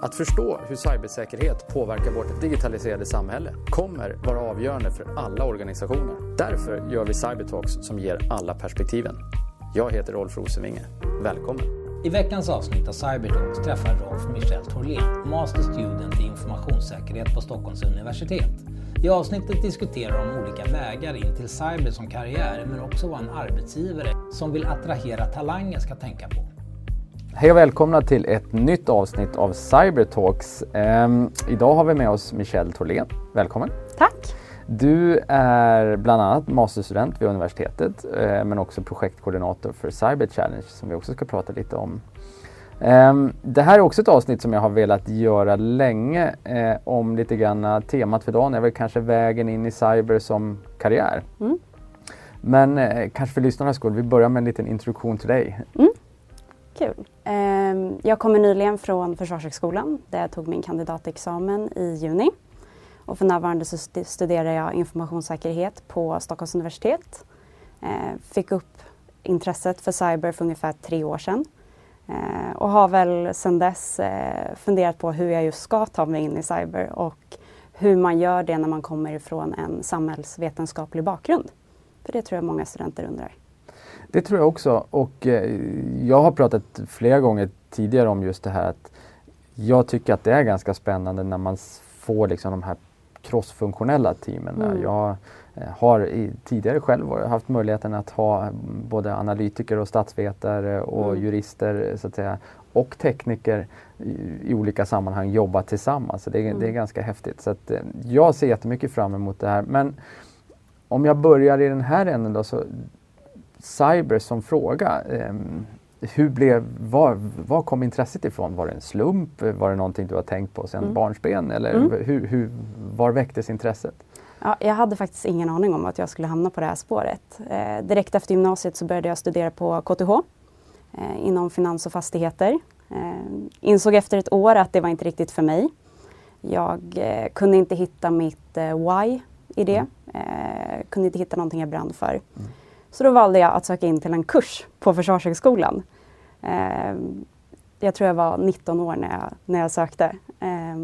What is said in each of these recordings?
Att förstå hur cybersäkerhet påverkar vårt digitaliserade samhälle kommer vara avgörande för alla organisationer. Därför gör vi Cybertalks som ger alla perspektiven. Jag heter Rolf Rosenvinge. Välkommen! I veckans avsnitt av Cybertalks träffar Rolf Michel Torlén, Master Student i informationssäkerhet på Stockholms universitet. I avsnittet diskuterar de olika vägar in till cyber som karriär, men också vad en arbetsgivare som vill attrahera talanger ska tänka på. Hej och välkomna till ett nytt avsnitt av Cybertalks. Ehm, idag har vi med oss Michelle Torlén. Välkommen! Tack! Du är bland annat masterstudent vid universitetet eh, men också projektkoordinator för Cyber Challenge som vi också ska prata lite om. Ehm, det här är också ett avsnitt som jag har velat göra länge eh, om lite grann temat för dagen är väl kanske vägen in i cyber som karriär. Mm. Men eh, kanske för lyssnarnas skull, vi börjar med en liten introduktion till dig. Mm. Kul. Ehm, jag kommer nyligen från Försvarshögskolan där jag tog min kandidatexamen i juni. Och för närvarande så studerar jag informationssäkerhet på Stockholms universitet. Ehm, fick upp intresset för cyber för ungefär tre år sedan. Ehm, och har väl sedan dess eh, funderat på hur jag just ska ta mig in i cyber och hur man gör det när man kommer ifrån en samhällsvetenskaplig bakgrund. För det tror jag många studenter undrar. Det tror jag också och eh, jag har pratat flera gånger tidigare om just det här att jag tycker att det är ganska spännande när man får liksom de här crossfunktionella teamen. Mm. Jag eh, har i, tidigare själv haft möjligheten att ha både analytiker och statsvetare och mm. jurister så att säga, och tekniker i, i olika sammanhang jobba tillsammans. Så det, mm. det är ganska häftigt. Så att, eh, jag ser jättemycket fram emot det här. Men om jag börjar i den här änden då så cyber som fråga. Ehm, hur blev, var, var kom intresset ifrån? Var det en slump? Var det någonting du har tänkt på sedan mm. barnsben? Eller mm. hur, hur, var väcktes intresset? Ja, jag hade faktiskt ingen aning om att jag skulle hamna på det här spåret. Eh, direkt efter gymnasiet så började jag studera på KTH eh, inom finans och fastigheter. Eh, insåg efter ett år att det var inte riktigt för mig. Jag eh, kunde inte hitta mitt eh, why i det. Mm. kunde inte hitta någonting jag brann för. Mm. Så då valde jag att söka in till en kurs på Försvarshögskolan. Eh, jag tror jag var 19 år när jag, när jag sökte. Eh,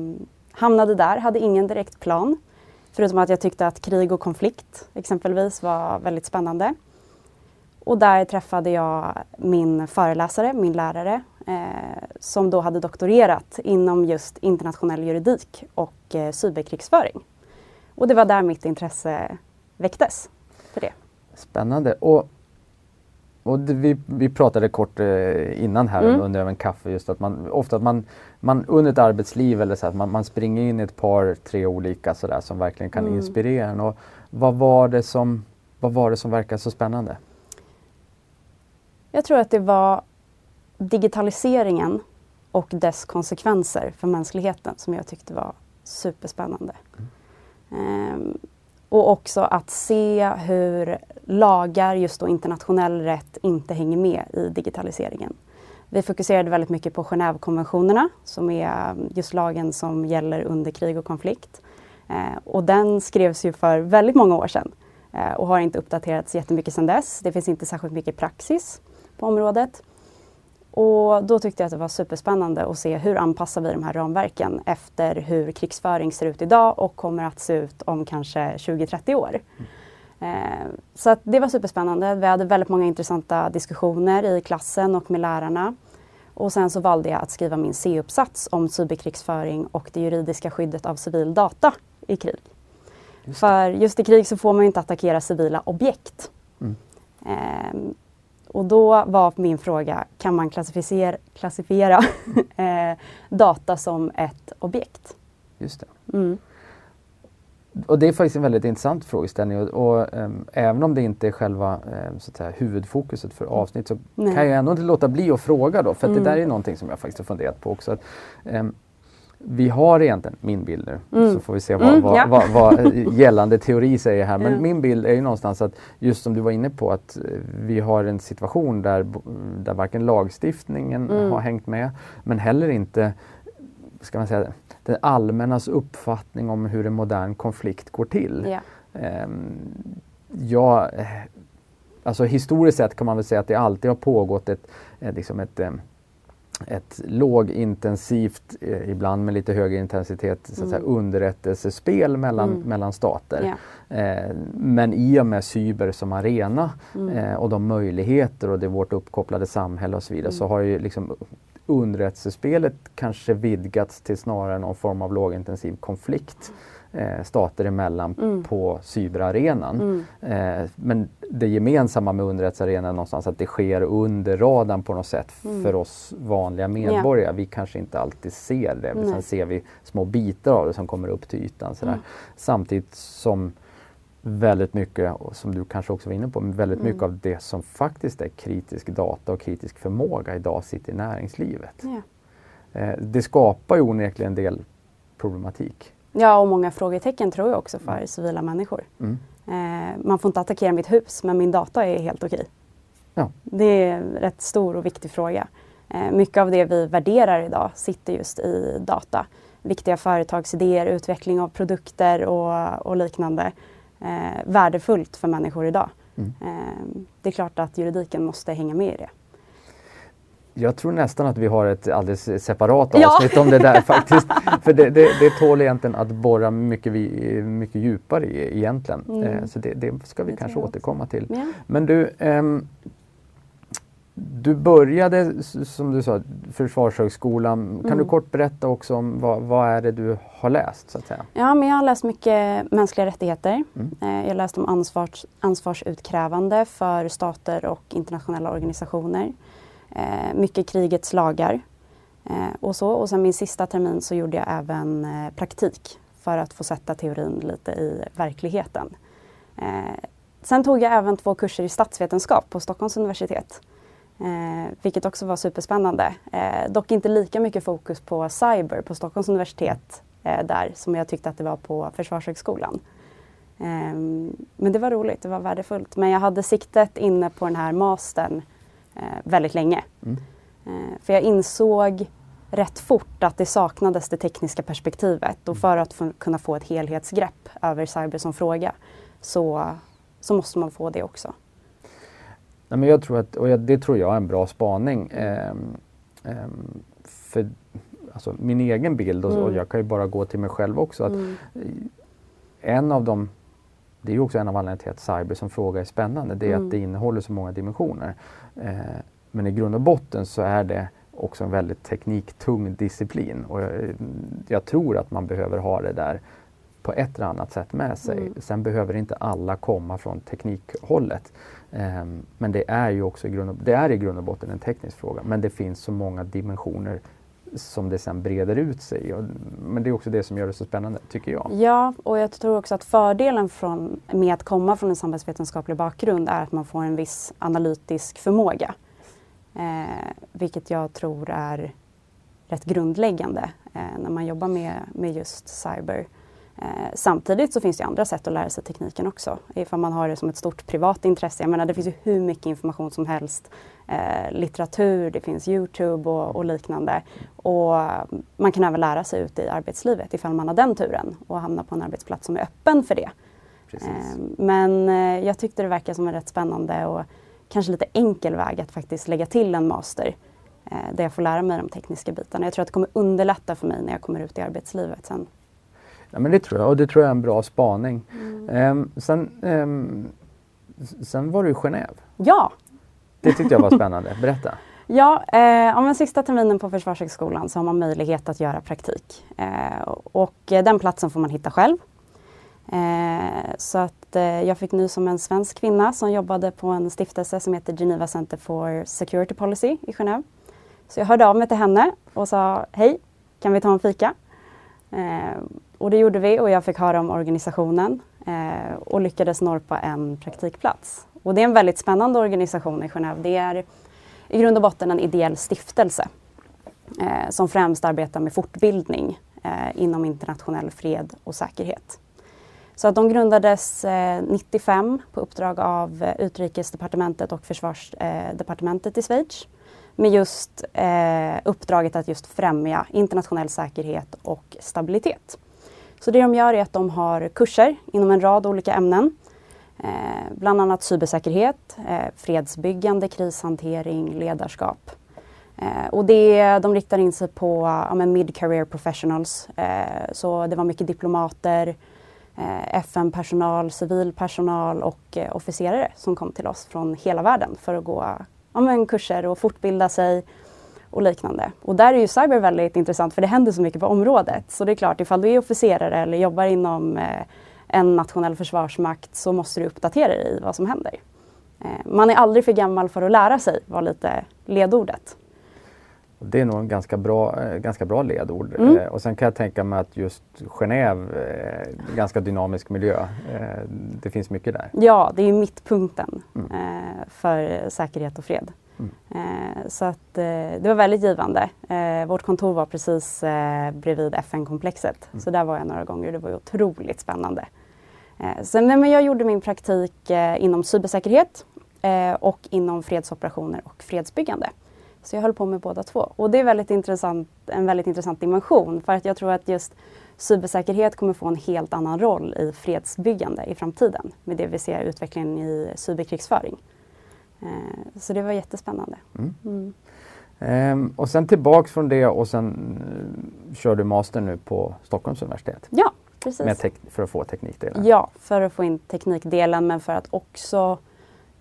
hamnade där, hade ingen direkt plan. Förutom att jag tyckte att krig och konflikt exempelvis var väldigt spännande. Och där träffade jag min föreläsare, min lärare, eh, som då hade doktorerat inom just internationell juridik och eh, cyberkrigsföring. Och det var där mitt intresse väcktes för det. Spännande. Och, och det, vi, vi pratade kort eh, innan här mm. under en kaffe just att man ofta att man, man under ett arbetsliv eller så att man, man springer in i ett par, tre olika sådär som verkligen kan mm. inspirera en. Och vad var det som, vad var det som verkade så spännande? Jag tror att det var digitaliseringen och dess konsekvenser för mänskligheten som jag tyckte var superspännande. Mm. Um, och också att se hur lagar, just då internationell rätt, inte hänger med i digitaliseringen. Vi fokuserade väldigt mycket på Genèvekonventionerna som är um, just lagen som gäller under krig och konflikt. Eh, och den skrevs ju för väldigt många år sedan eh, och har inte uppdaterats jättemycket sedan dess. Det finns inte särskilt mycket praxis på området. Och då tyckte jag att det var superspännande att se hur anpassar vi de här ramverken efter hur krigsföring ser ut idag och kommer att se ut om kanske 20-30 år. Mm. Eh, så att det var superspännande. Vi hade väldigt många intressanta diskussioner i klassen och med lärarna. Och sen så valde jag att skriva min C-uppsats om cyberkrigsföring och det juridiska skyddet av civil data i krig. Just För just i krig så får man inte attackera civila objekt. Mm. Eh, och då var min fråga, kan man klassificera, klassifiera eh, data som ett objekt? Just det. Mm. Och det är faktiskt en väldigt intressant frågeställning och, och um, även om det inte är själva um, så att säga, huvudfokuset för avsnitt så Nej. kan jag ändå inte låta bli att fråga då för mm. det där är någonting som jag faktiskt har funderat på också. Att, um, vi har egentligen min bild nu, mm. så får vi se vad, mm, vad, ja. vad, vad, gällande teori säger här. Men mm. min bild är ju någonstans att, just som du var inne på, att eh, vi har en situation där, där varken lagstiftningen mm. har hängt med, men heller inte, ska man säga, det allmännas uppfattning om hur en modern konflikt går till. Ja. Ja, eh, alltså historiskt sett kan man väl säga att det alltid har pågått ett, liksom ett, um, ett lågintensivt, eh, ibland med lite högre intensitet, så att Mm. säga, underrättelsespel mellan, Mm. mellan stater. Ja. Eh, men i och med cyber som arena Mm. eh, och de möjligheter och det vårt uppkopplade samhälle och så vidare Mm. så har ju liksom underrättelsespelet kanske vidgats till snarare någon form av lågintensiv konflikt eh, stater emellan Mm. på cyberarenan. Mm. Eh, men det gemensamma med underrättelsearenan är någonstans att det sker under radarn på något sätt Mm. för oss vanliga medborgare. Vi kanske inte alltid ser det, men sen ser vi små bitar av det som kommer upp till ytan. Sådär. Mm. Samtidigt som väldigt mycket, som du kanske också var inne på, väldigt Mm. mycket av det som faktiskt är kritisk data och kritisk förmåga idag sitter i näringslivet. Eh, det skapar ju onekligen en del problematik. Ja, och många frågetecken tror jag också för civila människor. Mm. Eh, man får inte attackera mitt hus men min data är helt okej. Ja. Det är en rätt stor och viktig fråga. Eh, mycket av det vi värderar idag sitter just i data. Viktiga företagsidéer, utveckling av produkter och, och liknande. Eh, värdefullt för människor idag. Mm. Eh, det är klart att juridiken måste hänga med i det. Jag tror nästan att vi har ett alldeles separat Ja. avsnitt om det där faktiskt. För det, det, det tål egentligen att borra mycket, vi, mycket djupare i egentligen. Mm. Eh, så det, det ska vi Det kanske återkomma till. Ja. Men du, ehm, du började som du sa Försvarshögskolan. Kan Mm. du kort berätta också om vad, vad är det du har läst så att säga? Ja, men jag har läst mycket mänskliga rättigheter. Mm. Eh, Jag har läst om ansvars, ansvarsutkrävande för stater och internationella organisationer. Eh, mycket krigets lagar eh, och så. Och sen min sista termin så gjorde jag även eh, praktik för att få sätta teorin lite i verkligheten. Eh, sen tog jag även två kurser i statsvetenskap på Stockholms universitet. Eh, vilket också var superspännande. Eh, dock inte lika mycket fokus på cyber på Stockholms universitet eh, där som jag tyckte att det var på Försvarshögskolan. Eh, men det var roligt, det var värdefullt. Men jag hade siktet inne på den här mastern eh, väldigt länge. Mm. Eh, för jag insåg rätt fort att det saknades det tekniska perspektivet och för att kunna få ett helhetsgrepp över cyber som fråga så, så måste man få det också. Nej, men jag tror att, och jag, det tror jag är en bra spaning. Ehm, ehm, för alltså, min egen bild, och, och Mm. jag kan ju bara gå till mig själv också, att Mm. en av de det är ju också en av anledningarna till att cyber som fråga är spännande. Det är Mm. att det innehåller så många dimensioner. Eh, men i grund och botten så är det också en väldigt tekniktung disciplin. Och jag, jag tror att man behöver ha det där på ett eller annat sätt med sig. Mm. Sen behöver inte alla komma från teknikhållet. Eh, men det är ju också i grund, och, det är i grund och botten en teknisk fråga. Men det finns så många dimensioner som det sen breder ut sig. Men det är också det som gör det så spännande, tycker jag. Ja, och jag tror också att fördelen från, med att komma från en samhällsvetenskaplig bakgrund är att man får en viss analytisk förmåga. Eh, vilket jag tror är rätt grundläggande eh, när man jobbar med, med just cyber. Eh, samtidigt så finns det andra sätt att lära sig tekniken också. Ifall man har det som ett stort privat intresse. Jag menar det finns ju hur mycket information som helst. Eh, litteratur, det finns Youtube och, och liknande. Och man kan även lära sig ute i arbetslivet ifall man har den turen och hamna på en arbetsplats som är öppen för det. Eh, Men eh, jag tyckte det verkar som en rätt spännande och kanske lite enkel väg att faktiskt lägga till en master eh, där jag får lära mig de tekniska bitarna. Jag tror att det kommer underlätta för mig när jag kommer ut i arbetslivet sen. Ja, men det tror jag och det tror jag är en bra spaning. Mm. Ehm, sen, ehm, s- sen var du i Genève. Ja, Det tyckte jag var spännande. Berätta. Ja, eh, om den sista terminen på Försvarshögskolan så har man möjlighet att göra praktik. Eh, och eh, den platsen får man hitta själv. Eh, så att eh, jag fick nys om en svensk kvinna som jobbade på en stiftelse som heter Geneva Center for Security Policy i Genève. Så jag hörde av mig till henne och sa hej, kan vi ta en fika? Och det gjorde vi och jag fick höra om organisationen eh, och lyckades norpa en praktikplats. Och det är en väldigt spännande organisation i Genève. Det är i grund och botten en ideell stiftelse eh, som främst arbetar med fortbildning eh, inom internationell fred och säkerhet. Så att de grundades eh, 95 på uppdrag av eh, Utrikesdepartementet och Försvarsdepartementet eh, i Schweiz med just eh, uppdraget att just främja internationell säkerhet och stabilitet. Så det de gör är att de har kurser inom en rad olika ämnen. Eh, bland annat cybersäkerhet, eh, fredsbyggande, krishantering, ledarskap. Eh, och det, de riktar in sig på ja, mid-career professionals. Eh, så det var mycket diplomater, eh, FN-personal, civil personal och eh, officerare som kom till oss från hela världen för att gå ja, men kurser och fortbilda sig och liknande. Och där är ju cyber väldigt intressant för det händer så mycket på området. Så det är klart, ifall du är officerare eller jobbar inom eh, en nationell försvarsmakt så måste du uppdatera dig i vad som händer. Eh, man är aldrig för gammal för att lära sig, var lite ledordet. Det är nog en ganska bra, eh, ganska bra ledord. Mm. Och sen kan jag tänka mig att just Genève är en ganska dynamisk miljö. Det finns mycket där. Ja, det är mittpunkten mm. för säkerhet och fred. Mm. Så att det var väldigt givande. Vårt kontor var precis bredvid FN-komplexet. Mm. Så där var jag några gånger och det var otroligt spännande. Sen, men jag gjorde min praktik inom cybersäkerhet och inom fredsoperationer och fredsbyggande. Så jag höll på med båda två. Och det är väldigt intressant, en väldigt intressant dimension för att jag tror att just cybersäkerhet kommer få en helt annan roll i fredsbyggande i framtiden med det vi ser utvecklingen i cyberkrigsföring. Eh, så det var jättespännande. Mm. Mm. Ehm, och sen tillbaks från det och sen uh, kör du master nu på Stockholms universitet? Ja, precis. för att få teknikdelen? Ja, för att få in teknikdelen men för att också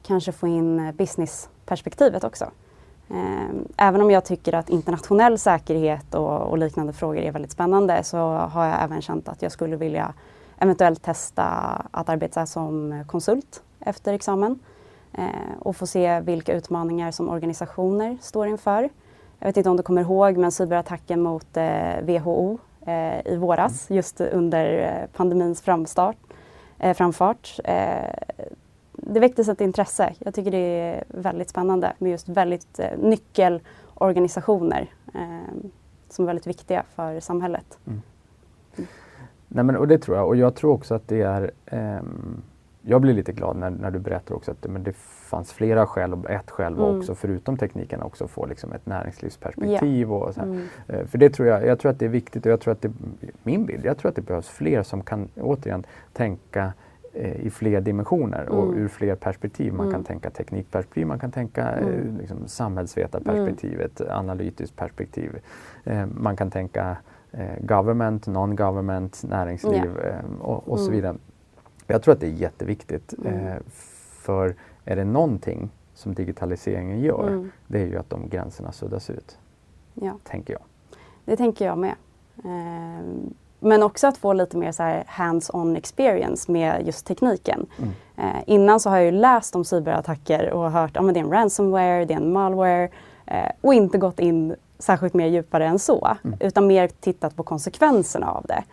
kanske få in businessperspektivet också. Ehm, även om jag tycker att internationell säkerhet och, och, liknande frågor är väldigt spännande så har jag även känt att jag skulle vilja eventuellt testa att arbeta som konsult efter examen eh, och få se vilka utmaningar som organisationer står inför. Jag vet inte om du kommer ihåg men cyberattacken mot eh, WHO eh, i våras mm. just under eh, pandemins framstart, eh, framfart det väcktes ett intresse. Jag tycker det är väldigt spännande med just väldigt eh, nyckelorganisationer eh, som är väldigt viktiga för samhället. Mm. Mm. Nej, men, och det tror jag och jag tror också att det är eh, jag blir lite glad när, när du berättar också att det, men det fanns flera skäl och ett skäl var mm. också förutom tekniken också få liksom ett näringslivsperspektiv. Yeah. Och så mm. Eh, för det tror jag, jag tror att det är viktigt och jag tror att det, min bild, jag tror att det behövs fler som kan återigen tänka Eh, i fler dimensioner mm. och ur fler perspektiv. Man mm. kan tänka teknikperspektiv, man kan tänka eh, mm. liksom, samhällsvetarperspektivet, mm. analytiskt perspektiv. Eh, man kan tänka eh, government, non-government, näringsliv yeah. eh, och, och så mm. vidare. Jag tror att det är jätteviktigt. Mm. Eh, för är det någonting som digitaliseringen gör, det är ju att de gränserna suddas ut. Ja. Tänker jag. Det tänker jag med. Ehm, men också att få lite mer så hands-on experience med just tekniken. Mm. Eh, innan så har jag ju läst om cyberattacker och hört att ah, det är en ransomware, det är en malware eh, och inte gått in särskilt mer djupare än så. Mm. Utan mer tittat på konsekvenserna av det.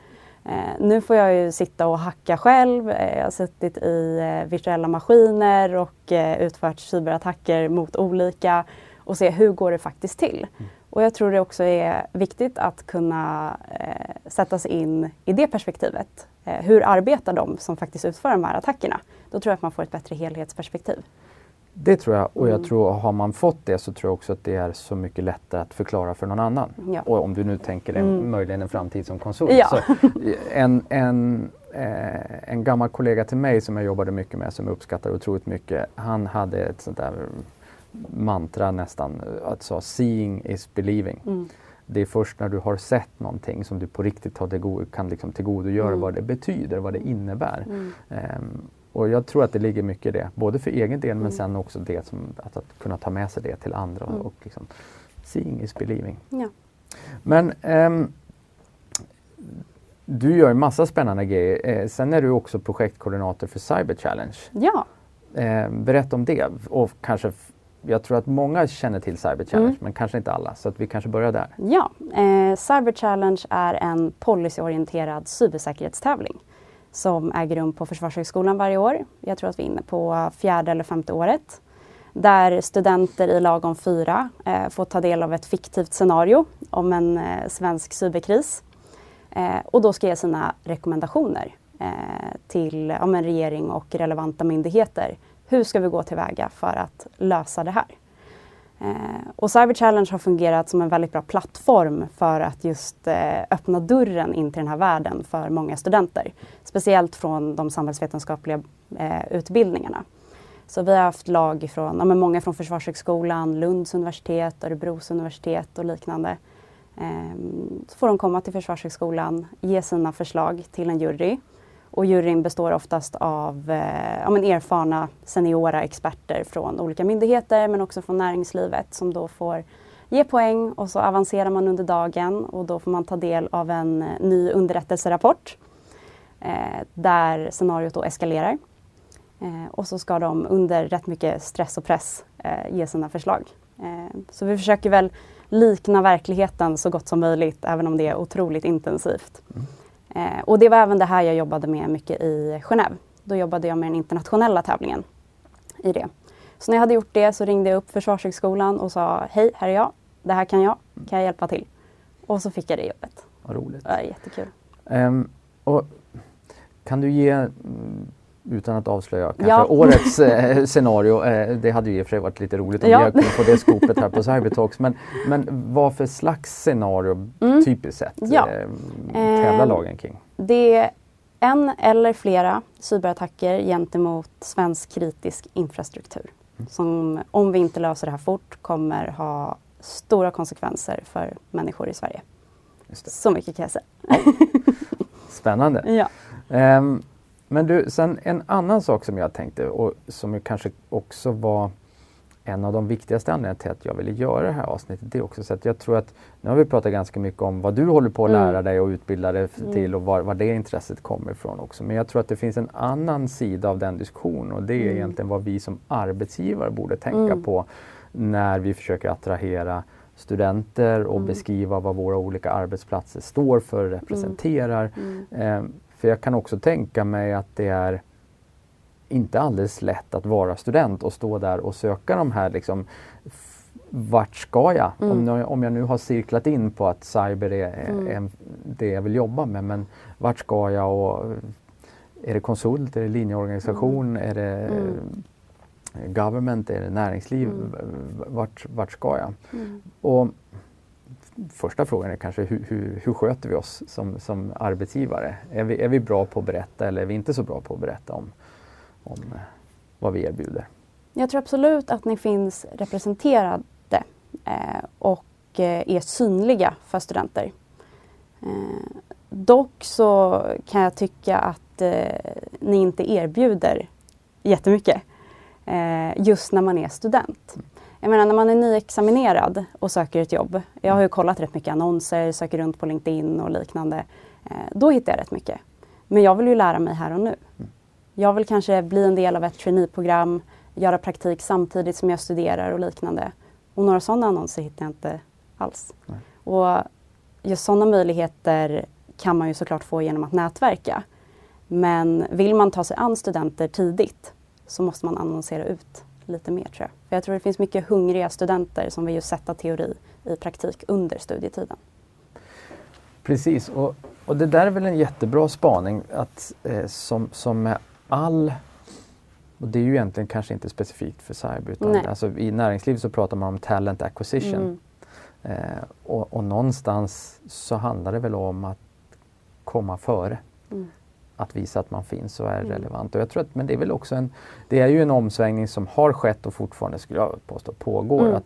Eh, nu får jag ju sitta och hacka själv. Eh, jag har suttit i eh, virtuella maskiner och utfört cyberattacker mot olika och se hur går det faktiskt till. Mm. Och jag tror det också är viktigt att kunna eh, sätta sig in i det perspektivet. Eh, hur arbetar de som faktiskt utför de här attackerna? Då tror jag att man får ett bättre helhetsperspektiv. Det tror jag och jag mm. tror har man fått det så tror jag också att det är så mycket lättare att förklara för någon annan. Ja. Och om du nu tänker en, mm. möjligen en framtid som konsult. Ja. Så en, en, eh, en gammal kollega till mig som jag jobbade mycket med som jag uppskattar otroligt mycket. Han hade ett sånt där mantra nästan, att sa seeing is believing. Mm. Det är först när du har sett någonting som du på riktigt har kan liksom tillgodogöra mm. vad det betyder, vad det innebär. Um, och jag tror att det ligger mycket i det, både för egen del men mm. sen också det som, att, att kunna ta med sig det till andra. Mm. Och liksom, seeing is believing. Ja. Men um, du gör massa spännande grejer. Eh, sen är du också projektkoordinator för Cyber Challenge. Ja. Eh, berätta om det och kanske jag tror att många känner till Cyber Challenge mm. men kanske inte alla så att vi kanske börjar där. Ja, eh, Cyber Challenge är en policyorienterad cybersäkerhetstävling som äger rum på Försvarshögskolan varje år. Jag tror att vi är inne på fjärde eller femte året. Där studenter i lagom fyra eh, får ta del av ett fiktivt scenario om en eh, svensk cyberkris. Eh, och då ska ge sina rekommendationer eh, till ja, regering och relevanta myndigheter hur ska vi gå tillväga för att lösa det här? Eh, och Cyber Challenge har fungerat som en väldigt bra plattform för att just eh, öppna dörren in till den här världen för många studenter. Speciellt från de samhällsvetenskapliga eh, utbildningarna. Så vi har haft lag från, ja, men många från Försvarshögskolan, Lunds universitet, Örebros universitet och liknande. Ehm, så får de komma till Försvarshögskolan, ge sina förslag till en jury. Och juryn består oftast av eh, ja, men erfarna seniora experter från olika myndigheter men också från näringslivet som då får ge poäng och så avancerar man under dagen och då får man ta del av en eh, ny underrättelserapport eh, där scenariot då eskalerar. Eh, och så ska de under rätt mycket stress och press eh, ge sina förslag. Eh, så vi försöker väl likna verkligheten så gott som möjligt även om det är otroligt intensivt. Mm och det var även det här jag jobbade med mycket i Genève. Då jobbade jag med den internationella tävlingen i det. Så när jag hade gjort det så ringde jag upp Försvarshögskolan och sa Hej, här är jag. Det här kan jag. Kan jag hjälpa till? Och så fick jag det jobbet. Vad roligt. Ja, jättekul. Um, och kan du ge mm, utan att avslöja kanske ja. årets eh, scenario. Eh, det hade ju i och för sig varit lite roligt om ja. vi kunnat få det skopet här på Cybertalks. Men, men vad för slags scenario mm. typiskt sett ja. eh, tävlar lagen kring? Det är en eller flera cyberattacker gentemot svensk kritisk infrastruktur. Mm. Som om vi inte löser det här fort kommer ha stora konsekvenser för människor i Sverige. Så mycket kan jag säga. Spännande. Ja. Um, men du, sen en annan sak som jag tänkte och som kanske också var en av de viktigaste anledningarna till att jag ville göra det här avsnittet. Det är också så att jag tror att, nu har vi pratat ganska mycket om vad du håller på att lära mm. dig och utbilda dig mm. till och var, var, det intresset kommer ifrån också. Men jag tror att det finns en annan sida av den diskussionen och det är mm. egentligen vad vi som arbetsgivare borde tänka mm. på när vi försöker attrahera studenter och mm. beskriva vad våra olika arbetsplatser står för, representerar. Eh, för jag kan också tänka mig att det är inte alldeles lätt att vara student och stå där och söka de här liksom vart ska jag? Mm. Om, jag om jag nu har cirklat in på att cyber är, mm. är, det jag vill jobba med men vart ska jag? Och, är det konsult? Är det linjeorganisation? Mm. Är det mm. government? Är det näringsliv? Mm. Vart, vart ska jag? Mm. Och första frågan är kanske hur, hur, hur sköter vi oss som, som arbetsgivare? Är vi, är vi bra på att berätta eller är vi inte så bra på att berätta om, om eh, vad vi erbjuder? Jag tror absolut att ni finns representerade eh, och eh, är synliga för studenter. Eh, dock så kan jag tycka att eh, ni inte erbjuder jättemycket eh, just när man är student. Mm. Jag menar när man är nyexaminerad och söker ett jobb. Jag har ju kollat rätt mycket annonser, söker runt på LinkedIn och liknande. Eh, då hittar jag rätt mycket. Men jag vill ju lära mig här och nu. Jag vill kanske bli en del av ett traineeprogram, göra praktik samtidigt som jag studerar och liknande. Och några sådana annonser hittar jag inte alls. Nej. Och just sådana möjligheter kan man ju såklart få genom att nätverka. Men vill man ta sig an studenter tidigt så måste man annonsera ut lite mer tror jag. För jag tror det finns mycket hungriga studenter som vill just sätta teori i praktik under studietiden. Precis, och, och det där är väl en jättebra spaning att eh, som, som med all och det är ju egentligen kanske inte specifikt för cyber utan alltså, i näringslivet så pratar man om talent acquisition. Mm. Eh, och, och, någonstans så handlar det väl om att komma före. Mm att visa att man finns och är mm. relevant. Och jag tror att, men det är väl också en, det är ju en omsvängning som har skett och fortfarande skulle jag påstå pågår. Mm. Att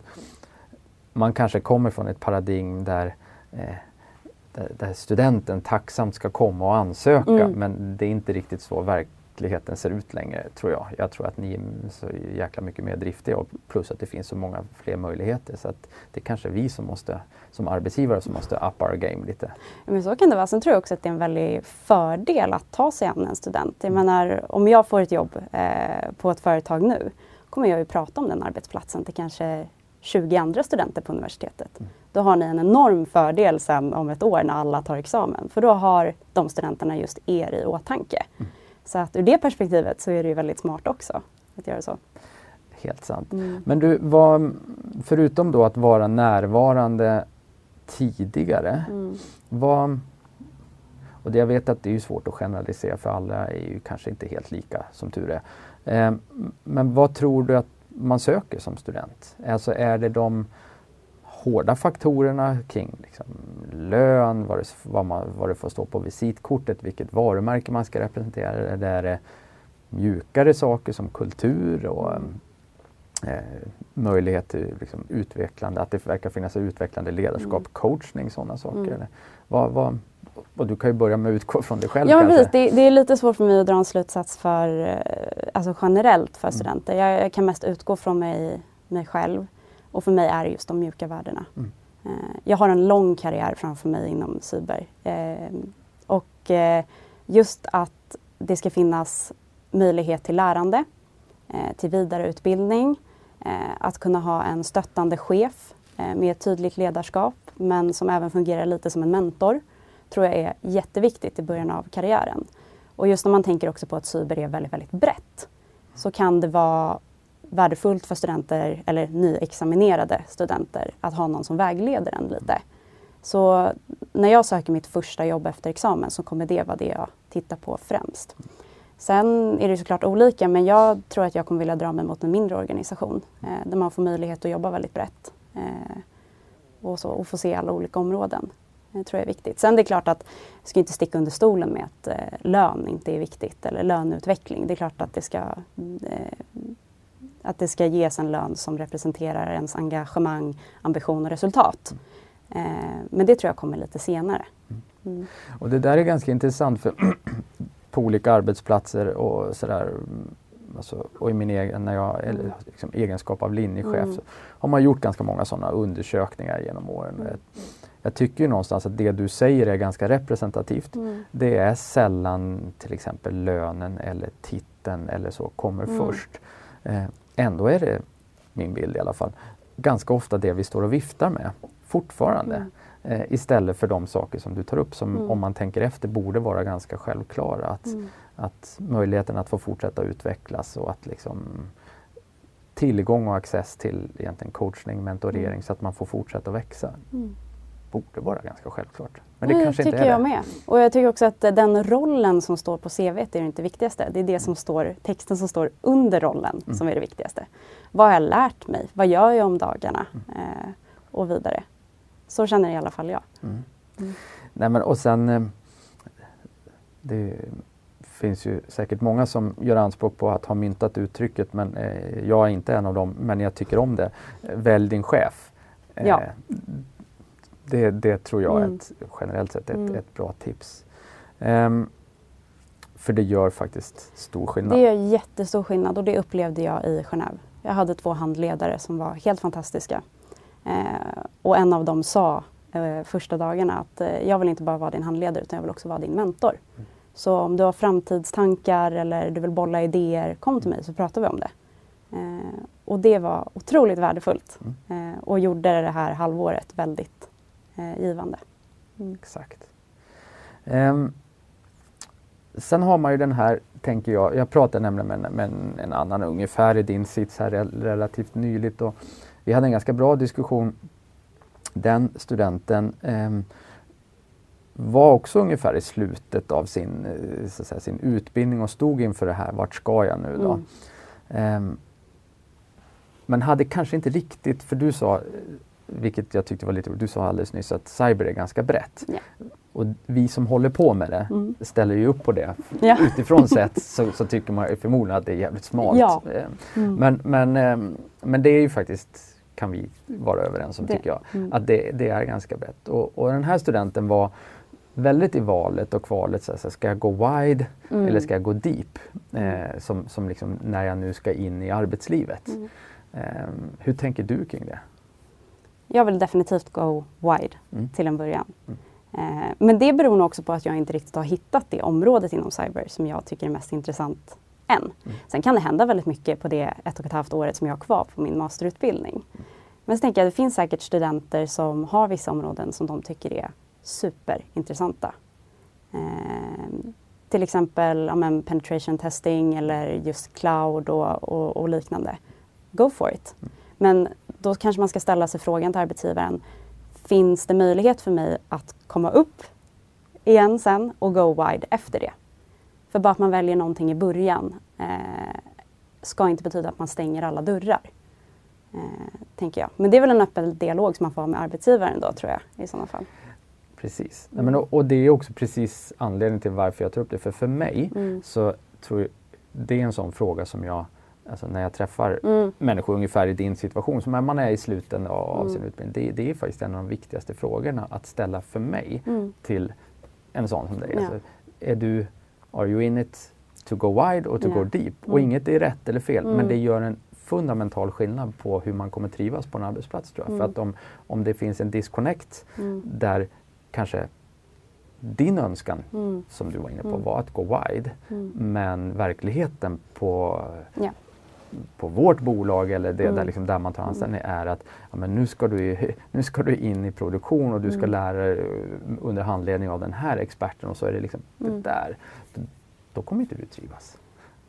man kanske kommer från ett paradigm där, eh, där, där, studenten tacksamt ska komma och ansöka mm. men det är inte riktigt så verk, verkligheten ser ut längre, tror jag. Jag tror att ni är så jäkla mycket mer driftiga och plus att det finns så många fler möjligheter. Så att det är kanske vi som måste, som arbetsgivare, som måste up our game lite. Men så kan det vara. Sen tror jag också att det är en väldig fördel att ta sig an en student. Jag menar, om jag får ett jobb eh, på ett företag nu kommer jag ju prata om den arbetsplatsen till kanske 20 andra studenter på universitetet. Mm. Då har ni en enorm fördel sen om ett år när alla tar examen. För då har de studenterna just er i åtanke. Mm. Så att ur det perspektivet så är det ju väldigt smart också att göra så. Helt sant. Mm. Men du, vad, förutom då att vara närvarande tidigare, mm. vad, och det jag vet att det är svårt att generalisera för alla är ju kanske inte helt lika som tur är. Eh, men vad tror du att man söker som student? Alltså är det de hårda faktorerna kring liksom, lön, vad det, vad, man, vad det får stå på visitkortet, vilket varumärke man ska representera. Eller är det mjukare saker som kultur och eh, möjlighet till liksom, utvecklande, att det verkar finnas utvecklande ledarskap, mm. coachning, sådana saker. Mm. Vad, vad, och du kan ju börja med att utgå från dig själv. Ja, precis. Det, det, är lite svårt för mig att dra en slutsats för, eh, alltså generellt för mm. studenter. Jag, jag, kan mest utgå från mig, mig själv och för mig är det just de mjuka värdena. Mm. Eh, jag har en lång karriär framför mig inom cyber eh, och eh, just att det ska finnas möjlighet till lärande, till vidareutbildning, att kunna ha en stöttande chef med tydligt ledarskap men som även fungerar lite som en mentor tror jag är jätteviktigt i början av karriären. Och just när man tänker också på att cyber är väldigt, väldigt brett så kan det vara värdefullt för studenter eller nyexaminerade studenter att ha någon som vägleder en lite. Så när jag söker mitt första jobb efter examen så kommer det vara det jag tittar på främst. Sen är det såklart olika men jag tror att jag kommer vilja dra mig mot en mindre organisation eh, där man får möjlighet att jobba väldigt brett eh, och, så, och få se alla olika områden. Det tror jag är viktigt. Sen det är klart att jag ska inte sticka under stolen med att eh, lön inte är viktigt eller löneutveckling. Det är klart att det ska eh, att det ska ges en lön som representerar ens engagemang, ambition och resultat. Eh, men det tror jag kommer lite senare. Mm. Och det där är ganska intressant för på olika arbetsplatser och sådär alltså, och i min egen, när jag, eller, liksom, egenskap av linjechef mm. så har man gjort ganska många sådana undersökningar genom åren. Mm. Jag tycker ju någonstans att det du säger är ganska representativt. Mm. Det är sällan till exempel lönen eller titeln eller så kommer mm. först. Eh, ändå är det, min bild i alla fall, ganska ofta det vi står och viftar med fortfarande. Mm. Eh, istället för de saker som du tar upp som mm. om man tänker efter borde vara ganska självklara. Att, mm. att möjligheten att få fortsätta utvecklas och att liksom tillgång och access till egentligen coachning, mentorering mm. så att man får fortsätta växa. Borde vara ganska självklart. Men det, det kanske tycker inte är jag det. med. Och jag tycker också att den rollen som står på CV är inte det viktigaste. Det är det som står, texten som står under rollen mm. som är det viktigaste. Vad har jag lärt mig? Vad gör jag om dagarna? Mm. Eh, och vidare. Så känner i alla fall jag. Mm. mm. Nej, men, och sen eh, det finns ju säkert många som gör anspråk på att ha myntat uttrycket men eh, jag är inte en av dem, men jag tycker om det. Välj din chef. Eh, ja. Det, det, tror jag mm. är ett, generellt sett ett, mm. ett bra tips. Um, för det gör faktiskt stor skillnad. Det gör jättestor skillnad och det upplevde jag i Genève. Jag hade två handledare som var helt fantastiska. Eh, och en av dem sa eh, första dagarna att eh, jag vill inte bara vara din handledare utan jag vill också vara din mentor. Mm. Så om du har framtidstankar eller du vill bolla idéer, kom till mig så pratar vi om det. Eh, och det var otroligt värdefullt mm. eh, och gjorde det här halvåret väldigt givande. Mm. Exakt. Um, sen har man ju den här, tänker jag, jag pratade nämligen med, med en, en, annan ungefär i din sits här relativt nyligt och vi hade en ganska bra diskussion. Den studenten eh, var också ungefär i slutet av sin, eh, så säga, sin utbildning och stod inför det här, vart ska jag nu då? Mm. Eh, men hade kanske inte riktigt, för du sa, vilket jag tyckte var lite du sa alldeles nyss att cyber är ganska brett. Yeah. Och vi som håller på med det mm. ställer ju upp på det. Ja. Utifrån sett så, så, tycker man förmodligen att det är jävligt smalt. Ja. Ehm, mm. Men, men, ehm, men det är ju faktiskt kan vi vara överens om, det. tycker jag. Mm. Att det, det, är ganska brett. Och, och, den här studenten var väldigt i valet och kvalet. Så här, ska jag gå wide mm. eller ska jag gå deep? Eh, som, som liksom när jag nu ska in i arbetslivet. Eh, hur tänker du kring det? Jag vill definitivt gå wide mm. till en början. Mm. Eh, men det beror nog också på att jag inte riktigt har hittat det området inom cyber som jag tycker är mest intressant än. Mm. Sen kan det hända väldigt mycket på det ett och ett halvt året som jag har kvar på min masterutbildning. Men så tänker jag att det finns säkert studenter som har vissa områden som de tycker är superintressanta. Eh, till exempel ja, men penetration testing eller just cloud och, och, och, liknande. Go for it! Mm. Men då kanske man ska ställa sig frågan till arbetsgivaren. Finns det möjlighet för mig att komma upp igen sen och go wide efter det? För bara att man väljer någonting i början eh, ska inte betyda att man stänger alla dörrar. Eh, tänker jag. Men det är väl en öppen dialog som man får ha med arbetsgivaren då tror jag i sådana fall. Precis. Mm. men, och, och, det är också precis anledningen till varför jag tar upp det. För för mig mm. så tror det är en sån fråga som jag, alltså när jag träffar Mm. människor ungefär i din situation, som man är i slutet av Mm. sin utbildning, det, det är faktiskt en av de viktigaste frågorna att ställa för mig Mm. till en sån som dig. Ja. Alltså, är du, are you in it to go wide or to Ja. go deep? Och Mm. inget är rätt eller fel, men Mm. det gör en fundamental skillnad på hur man kommer trivas på en arbetsplats tror jag. Mm. För att om, om det finns en disconnect Mm. där kanske din önskan, Mm. som du var inne på, Mm. var att gå wide. Mm. Men verkligheten på, Ja. På vårt bolag eller det Mm. där, liksom där man tar anställning är att ja, men nu, ska du, nu ska du in i produktion och du ska Mm. lära dig eh, under handledning av den här experten och så är det liksom Mm. det där. Då, kommer inte du trivas.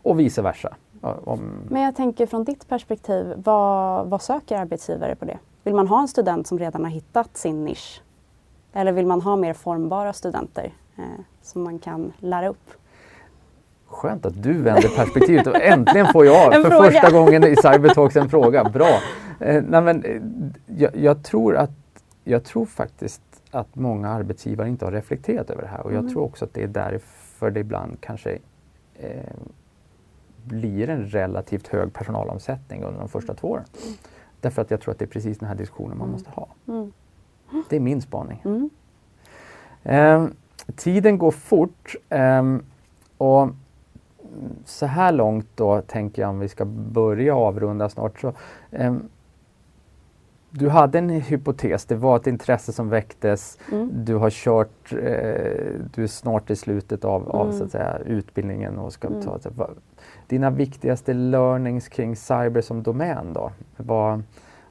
Och vice versa. Om, Men jag tänker från ditt perspektiv, vad, vad söker arbetsgivare på det? Vill man ha en student som redan har hittat sin nisch? Eller vill man ha mer formbara studenter eh, som man kan lära upp? Skönt att du vänder perspektivet och äntligen får jag för fråga. första gången i Cybertalks en fråga. Bra! Eh, nej men, eh, jag, jag, tror att, jag tror faktiskt att många arbetsgivare inte har reflekterat över det här och jag Mm. tror också att det är därför det ibland kanske eh, blir en relativt hög personalomsättning under de första två åren. Därför att jag tror att det är precis den här diskussionen man Mm. måste ha. Mm. Det är min spaning. Mm. Ehm, tiden går fort ehm, och mm, så här långt då tänker jag om vi ska börja avrunda snart. Så, ehm, du hade en hypotes, det var ett intresse som väcktes. Mm. Du har kört, eh, du är snart i slutet av, av Mm. så att säga, utbildningen och ska Mm. ta så, vad- dina viktigaste learnings kring cyber som domän då? Vad,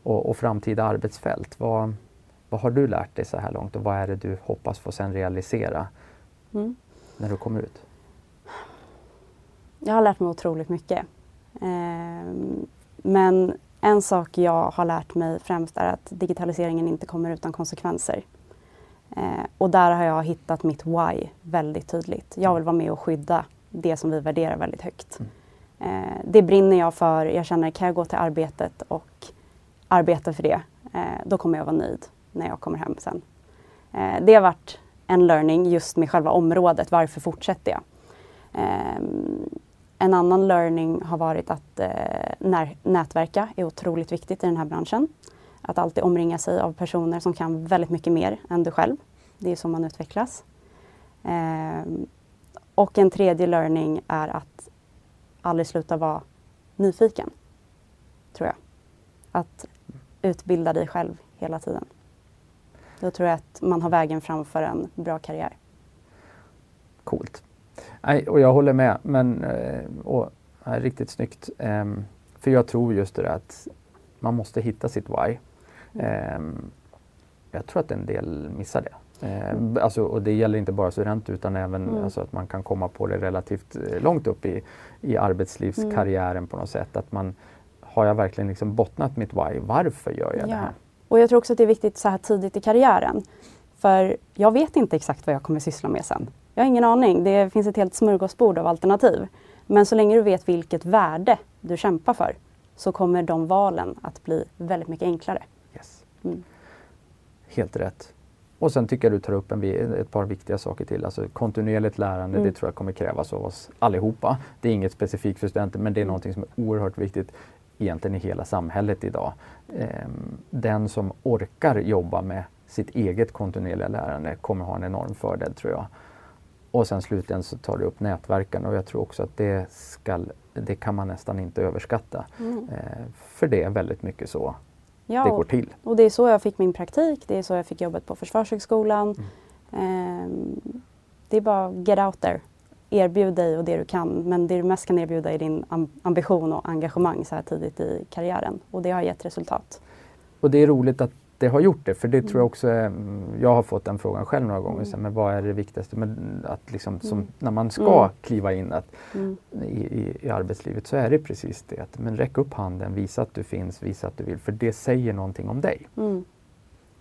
och, och framtida arbetsfält. Vad, vad har du lärt dig så här långt och vad är det du hoppas få sen realisera Mm. när du kommer ut? Jag har lärt mig otroligt mycket. Ehm, men en sak jag har lärt mig främst är att digitaliseringen inte kommer utan konsekvenser. Eh, och där har jag hittat mitt why väldigt tydligt. Jag vill vara med och skydda det som vi värderar väldigt högt. Eh, det brinner jag för. Jag känner, kan jag gå till arbetet och arbeta för det, eh, då kommer jag vara nöjd när jag kommer hem sen. Eh, det har varit en learning just med själva området. Varför fortsätter jag? En annan learning har varit att eh, nätverka är otroligt viktigt i den här branschen. Att alltid omringa sig av personer som kan väldigt mycket mer än du själv. Det är så man utvecklas. Ehm, och en tredje learning är att aldrig sluta vara nyfiken. Tror jag. Att utbilda dig själv hela tiden. Då tror jag att man har vägen framför en bra karriär. Coolt. Nej, och jag håller med, men eh, och, ja, riktigt snyggt. Ehm, för jag tror just det där att man måste hitta sitt why. Ehm, jag tror att en del missar det. Ehm, alltså, och det gäller inte bara studenter utan även Mm. alltså, att man kan komma på det relativt eh, långt upp i, i arbetslivskarriären på något sätt. Att man, har jag verkligen liksom bottnat mitt why? Varför gör jag det Ja. här? Och jag tror också att det är viktigt så här tidigt i karriären. För jag vet inte exakt vad jag kommer syssla med sen. Jag har ingen aning. Det finns ett helt smörgåsbord av alternativ. Men så länge du vet vilket värde du kämpar för så kommer de valen att bli väldigt mycket enklare. Yes. Mm. Helt rätt. Och sen tycker jag du tar upp en, ett par viktiga saker till. Alltså kontinuerligt lärande, Mm. det tror jag kommer krävas av oss allihopa. Det är inget specifikt för studenter men det är Mm. någonting som är oerhört viktigt egentligen i hela samhället idag. Ehm, den som orkar jobba med sitt eget kontinuerliga lärande kommer ha en enorm fördel tror jag. Och sen slutligen så tar du upp nätverkan och jag tror också att det, skall, det kan man nästan inte överskatta. Mm. Ehm, för det är väldigt mycket så Ja, det går till. och det är så jag fick min praktik. Det är så jag fick jobbet på Försvarshögskolan. Mm. Ehm, det är bara get out there. Erbjud dig och det du kan. Men det du mest kan erbjuda är din am- ambition och engagemang så här tidigt i karriären. Och det har gett resultat. Och det är roligt att det har gjort det, för det tror Mm. jag också är, mm, jag har fått den frågan själv några gånger, Mm. men vad är det viktigaste? Men att liksom, som, Mm. när man ska Mm. kliva in att, Mm. i, i, i arbetslivet så är det precis det. Att, men räck upp handen, visa att du finns, visa att du vill, för det säger någonting om dig. Mm.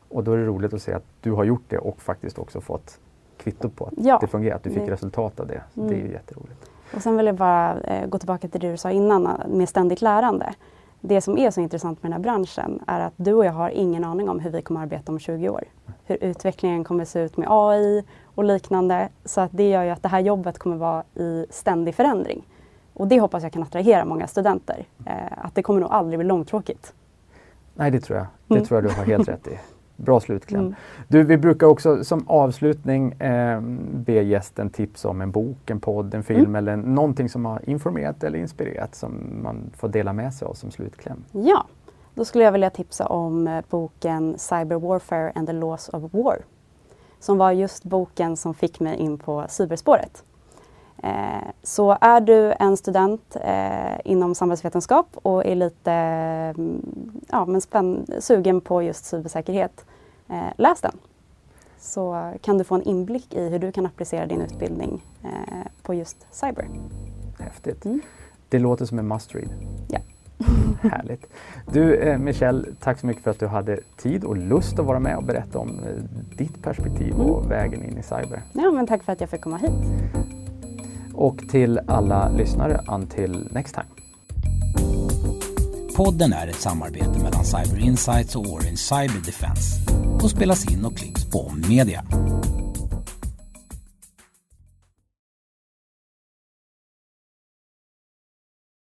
Och då är det roligt att se att du har gjort det och faktiskt också fått kvitto på att Ja, det fungerar, att du fick det- resultat av det. Mm. Det är ju jätteroligt. Och sen vill jag bara eh, gå tillbaka till det du sa innan eh, med ständigt lärande. Det som är så intressant med den här branschen är att du och jag har ingen aning om hur vi kommer arbeta om 20 år. Hur utvecklingen kommer se ut med AI och liknande. Så att det gör ju att det här jobbet kommer vara i ständig förändring. Och det hoppas jag kan attrahera många studenter. Eh, att det kommer nog aldrig bli långtråkigt. Nej, det tror jag. Det Mm. tror jag du har helt rätt i. Bra slutkläm. Mm. Du, vi brukar också som avslutning eh, be gästen tipsa om en bok, en podd, en film Mm. eller någonting som har informerat eller inspirerat som man får dela med sig av som slutkläm. Ja, då skulle jag vilja tipsa om eh, boken Cyber Warfare and the Laws of War. Som var just boken som fick mig in på cyberspåret. Eh, så är du en student eh, inom samhällsvetenskap och är lite mm, ja, men spänn, sugen på just cybersäkerhet, eh, läs den. Så kan du få en inblick i hur du kan applicera din utbildning på just cyber. Häftigt. Mm. Det låter som en must read. Ja. Härligt. Du eh, Michelle, tack så mycket för att du hade tid och lust att vara med och berätta om eh, ditt perspektiv Mm. och vägen in i cyber. Ja, men tack för att jag fick komma hit. Och till alla lyssnare, until next time. Podden är ett samarbete mellan Cyber Insights och Orange Cyber Defense och spelas in och klipps på Om Media.